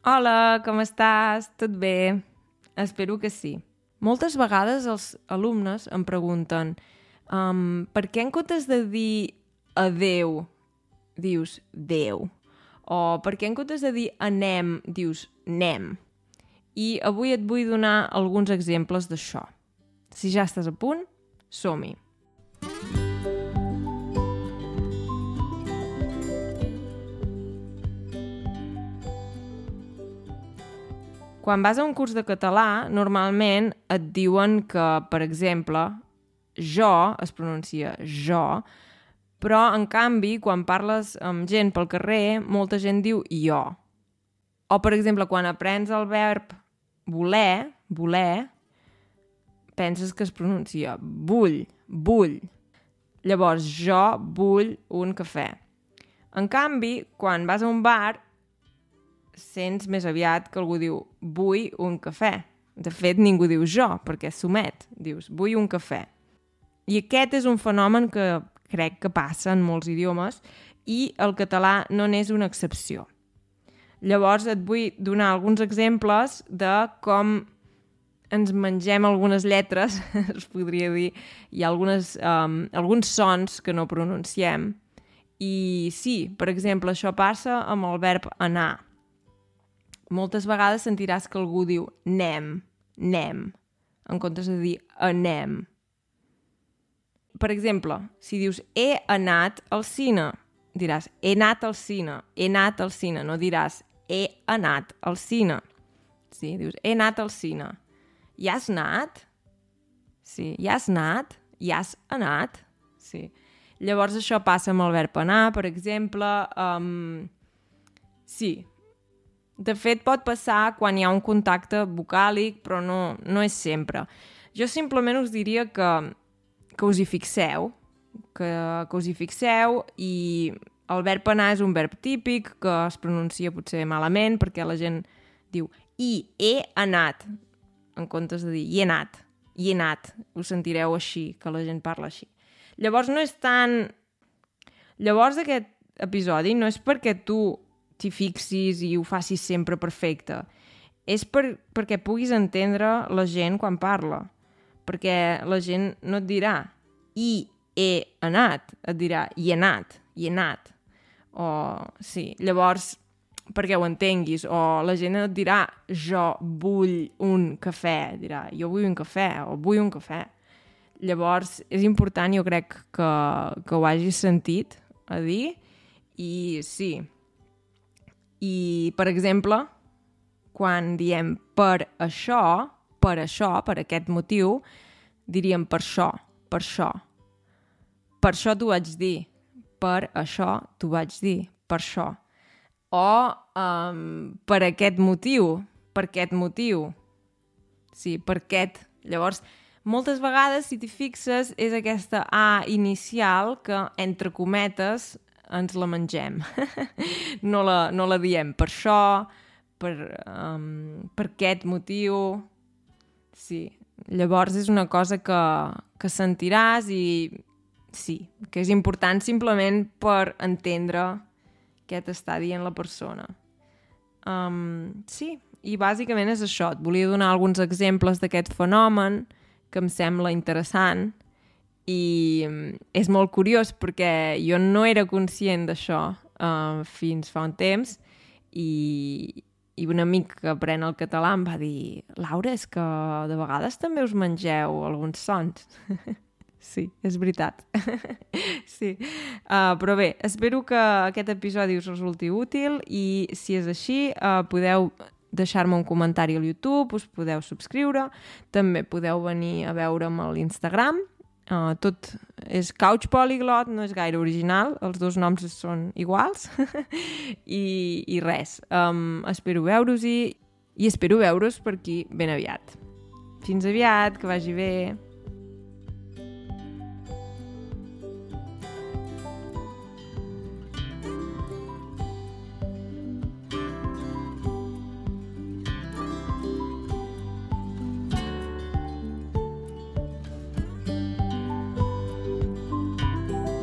Hola, com estàs? Tot bé? Espero que sí. Moltes vegades els alumnes em pregunten um, per què en comptes de dir adeu dius Déu? O per què en comptes de dir anem dius nem? I avui et vull donar alguns exemples d'això. Si ja estàs a punt, som-hi! Quan vas a un curs de català, normalment et diuen que, per exemple, jo es pronuncia jo, però, en canvi, quan parles amb gent pel carrer, molta gent diu jo. O, per exemple, quan aprens el verb voler, voler, penses que es pronuncia vull, vull. Llavors, jo vull un cafè. En canvi, quan vas a un bar, sents més aviat que algú diu vull un cafè. De fet, ningú diu jo, perquè s'omet. Dius, vull un cafè. I aquest és un fenomen que crec que passa en molts idiomes i el català no n'és una excepció. Llavors et vull donar alguns exemples de com ens mengem algunes lletres, es podria dir, ha algunes, um, alguns sons que no pronunciem. I sí, per exemple, això passa amb el verb anar moltes vegades sentiràs que algú diu nem, nem, en comptes de dir anem. Per exemple, si dius he anat al cine, diràs he anat al cine, he anat al cine, no diràs he anat al cine. Sí, dius he anat al cine. I has anat? Sí, i has anat? I has anat? Sí. Llavors això passa amb el verb anar, per exemple. Um, sí, de fet, pot passar quan hi ha un contacte vocàlic, però no, no és sempre. Jo simplement us diria que, que us hi fixeu, que, que us hi fixeu i el verb anar és un verb típic que es pronuncia potser malament perquè la gent diu i he anat en comptes de dir hi he anat, hi he anat. Ho sentireu així, que la gent parla així. Llavors no és tan... Llavors aquest episodi no és perquè tu t'hi fixis i ho facis sempre perfecte. És per, perquè puguis entendre la gent quan parla. Perquè la gent no et dirà i he anat, et dirà i he anat, i he anat. O, sí, llavors, perquè ho entenguis. O la gent et dirà jo vull un cafè, dirà jo vull un cafè, o vull un cafè. Llavors, és important, jo crec, que, que ho hagis sentit a dir, i sí, i, per exemple, quan diem per això, per això, per aquest motiu, diríem per això, per això. Per això t'ho vaig dir. Per això t'ho vaig dir. Per això. O um, per aquest motiu. Per aquest motiu. Sí, per aquest. Llavors, moltes vegades, si t'hi fixes, és aquesta A inicial que, entre cometes, ens la mengem. no, la, no la diem per això, per, um, per aquest motiu... Sí, llavors és una cosa que, que sentiràs i sí, que és important simplement per entendre què t'està dient la persona. Um, sí, i bàsicament és això. Et volia donar alguns exemples d'aquest fenomen que em sembla interessant i mm, és molt curiós perquè jo no era conscient d'això uh, fins fa un temps i, i un amic que aprèn el català em va dir Laura, és que de vegades també us mengeu alguns sons. sí, és veritat. sí. Uh, però bé, espero que aquest episodi us resulti útil i si és així uh, podeu deixar-me un comentari al YouTube, us podeu subscriure, també podeu venir a veure'm a l'Instagram, Uh, tot és Couch Polyglot, no és gaire original, els dos noms són iguals I, i res, um, espero veure-us-hi i espero veure's per aquí ben aviat. Fins aviat, que vagi bé!